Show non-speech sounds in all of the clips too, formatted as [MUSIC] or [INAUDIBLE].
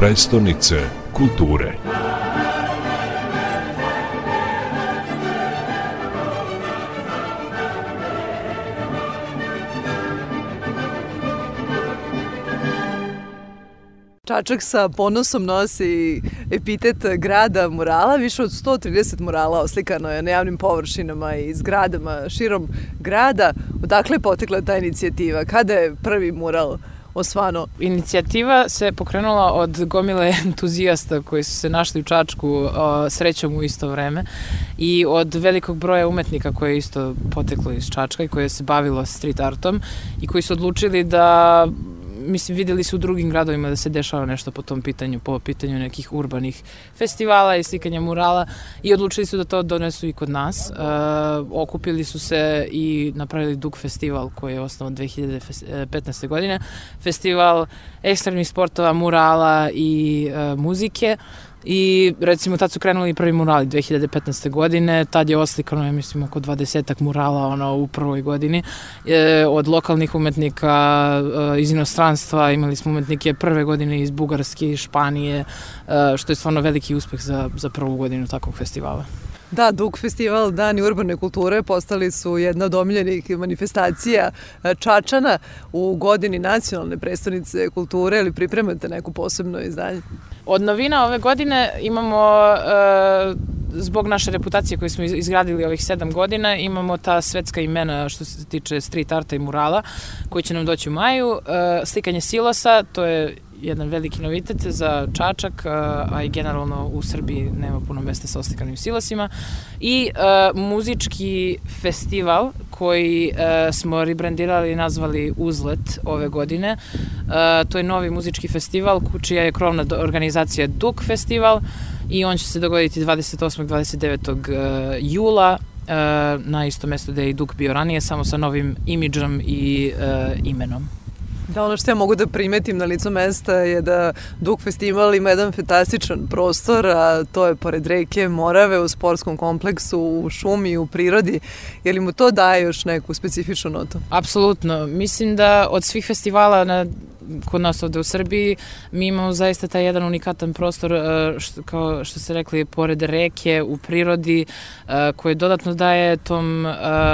prestonice kulture. Čačak sa ponosom nosi epitet grada murala. Više od 130 murala oslikano je na javnim površinama i zgradama širom grada. Odakle je potekla ta inicijativa? Kada je prvi mural osvano? Inicijativa se pokrenula od gomile [LAUGHS] entuzijasta koji su se našli u Čačku o, srećom u isto vreme i od velikog broja umetnika koje je isto poteklo iz Čačka i koje se bavilo street artom i koji su odlučili da mislim, videli su u drugim gradovima da se dešava nešto po tom pitanju, po pitanju nekih urbanih festivala i slikanja murala i odlučili su da to donesu i kod nas. E, okupili su se i napravili Dug festival koji je osnovan 2015. godine. Festival ekstremnih sportova, murala i e, muzike. I recimo tad su krenuli prvi murali 2015. godine, tad je oslikano, ja mislim, oko 20 murala ono, u prvoj godini. E, od lokalnih umetnika e, iz inostranstva, imali smo umetnike prve godine iz Bugarske, Španije, e, što je stvarno veliki uspeh za, za prvu godinu takvog festivala. Da, Dug festival Dani urbane kulture postali su jedna od omiljenih manifestacija e, Čačana u godini nacionalne predstavnice kulture ili pripremate neku posebno izdanje? Od novina ove godine imamo e, zbog naše reputacije koju smo izgradili ovih sedam godina, imamo ta svetska imena što se tiče street arta i murala koji će nam doći u maju. E, slikanje silosa, to je jedan veliki novitet za Čačak, a i generalno u Srbiji nema puno mesta sa oslikanim silosima. I uh, muzički festival koji uh, smo rebrandirali i nazvali Uzlet ove godine. Uh, to je novi muzički festival čija je krovna organizacija Duk festival i on će se dogoditi 28. 29. jula na isto mesto gde je i Duk bio ranije, samo sa novim imidžom i imenom. Da, ono što ja mogu da primetim na licu mesta je da Duk festival ima jedan fantastičan prostor, a to je pored reke Morave u sportskom kompleksu, u šumi, u prirodi. Je li mu to daje još neku specifičnu notu? Apsolutno. Mislim da od svih festivala na kod nas ovde u Srbiji, mi imamo zaista taj jedan unikatan prostor, e, što, kao što ste rekli, pored reke, u prirodi, e, koje dodatno daje tom e,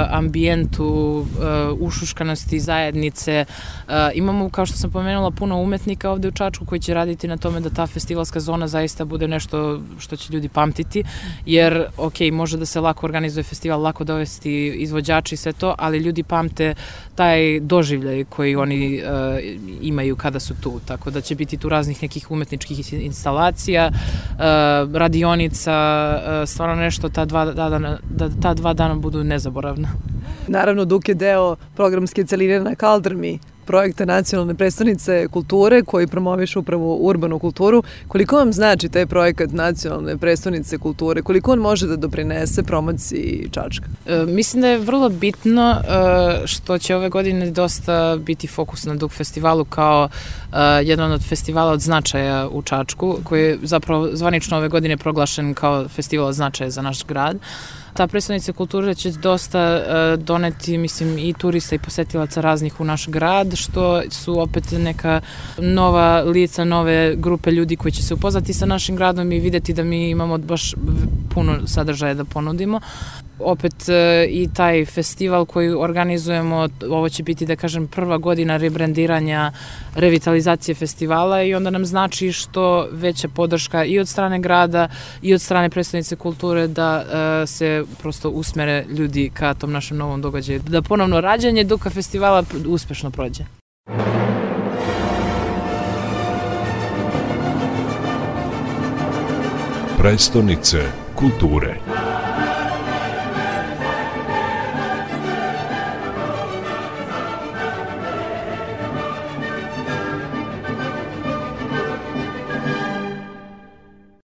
ambijentu ušuškanosti zajednice. Imamo, kao što sam pomenula, puno umetnika ovde u Čačku koji će raditi na tome da ta festivalska zona zaista bude nešto što će ljudi pamtiti, jer, ok, može da se lako organizuje festival, lako dovesti izvođači i sve to, ali ljudi pamte taj doživljaj koji oni uh, imaju imaju kada su tu, tako da će biti tu raznih nekih umetničkih instalacija, uh, radionica, uh, stvarno nešto ta dva dana, da ta dva dana budu nezaboravna. Naravno, Duk je deo programske celine na Kaldrmi, projekta Nacionalne predstavnice kulture koji promoviš upravo urbanu kulturu. Koliko vam znači taj projekat Nacionalne predstavnice kulture? Koliko on može da doprinese promociji Čačka? E, mislim da je vrlo bitno e, što će ove godine dosta biti fokus na Duk festivalu kao e, jedan od festivala od značaja u Čačku, koji je zapravo zvanično ove godine proglašen kao festival od značaja za naš grad ta predstavnica kulture će dosta uh, doneti, mislim, i turista i posetilaca raznih u naš grad, što su opet neka nova lica, nove grupe ljudi koji će se upoznati sa našim gradom i videti da mi imamo baš puno sadržaja da ponudimo opet e, i taj festival koji organizujemo, ovo će biti da kažem prva godina rebrandiranja, revitalizacije festivala i onda nam znači što veća podrška i od strane grada i od strane predstavnice kulture da uh, se prosto usmere ljudi ka tom našem novom događaju. Da ponovno rađanje Duka festivala uspešno prođe. Prestonice kulture.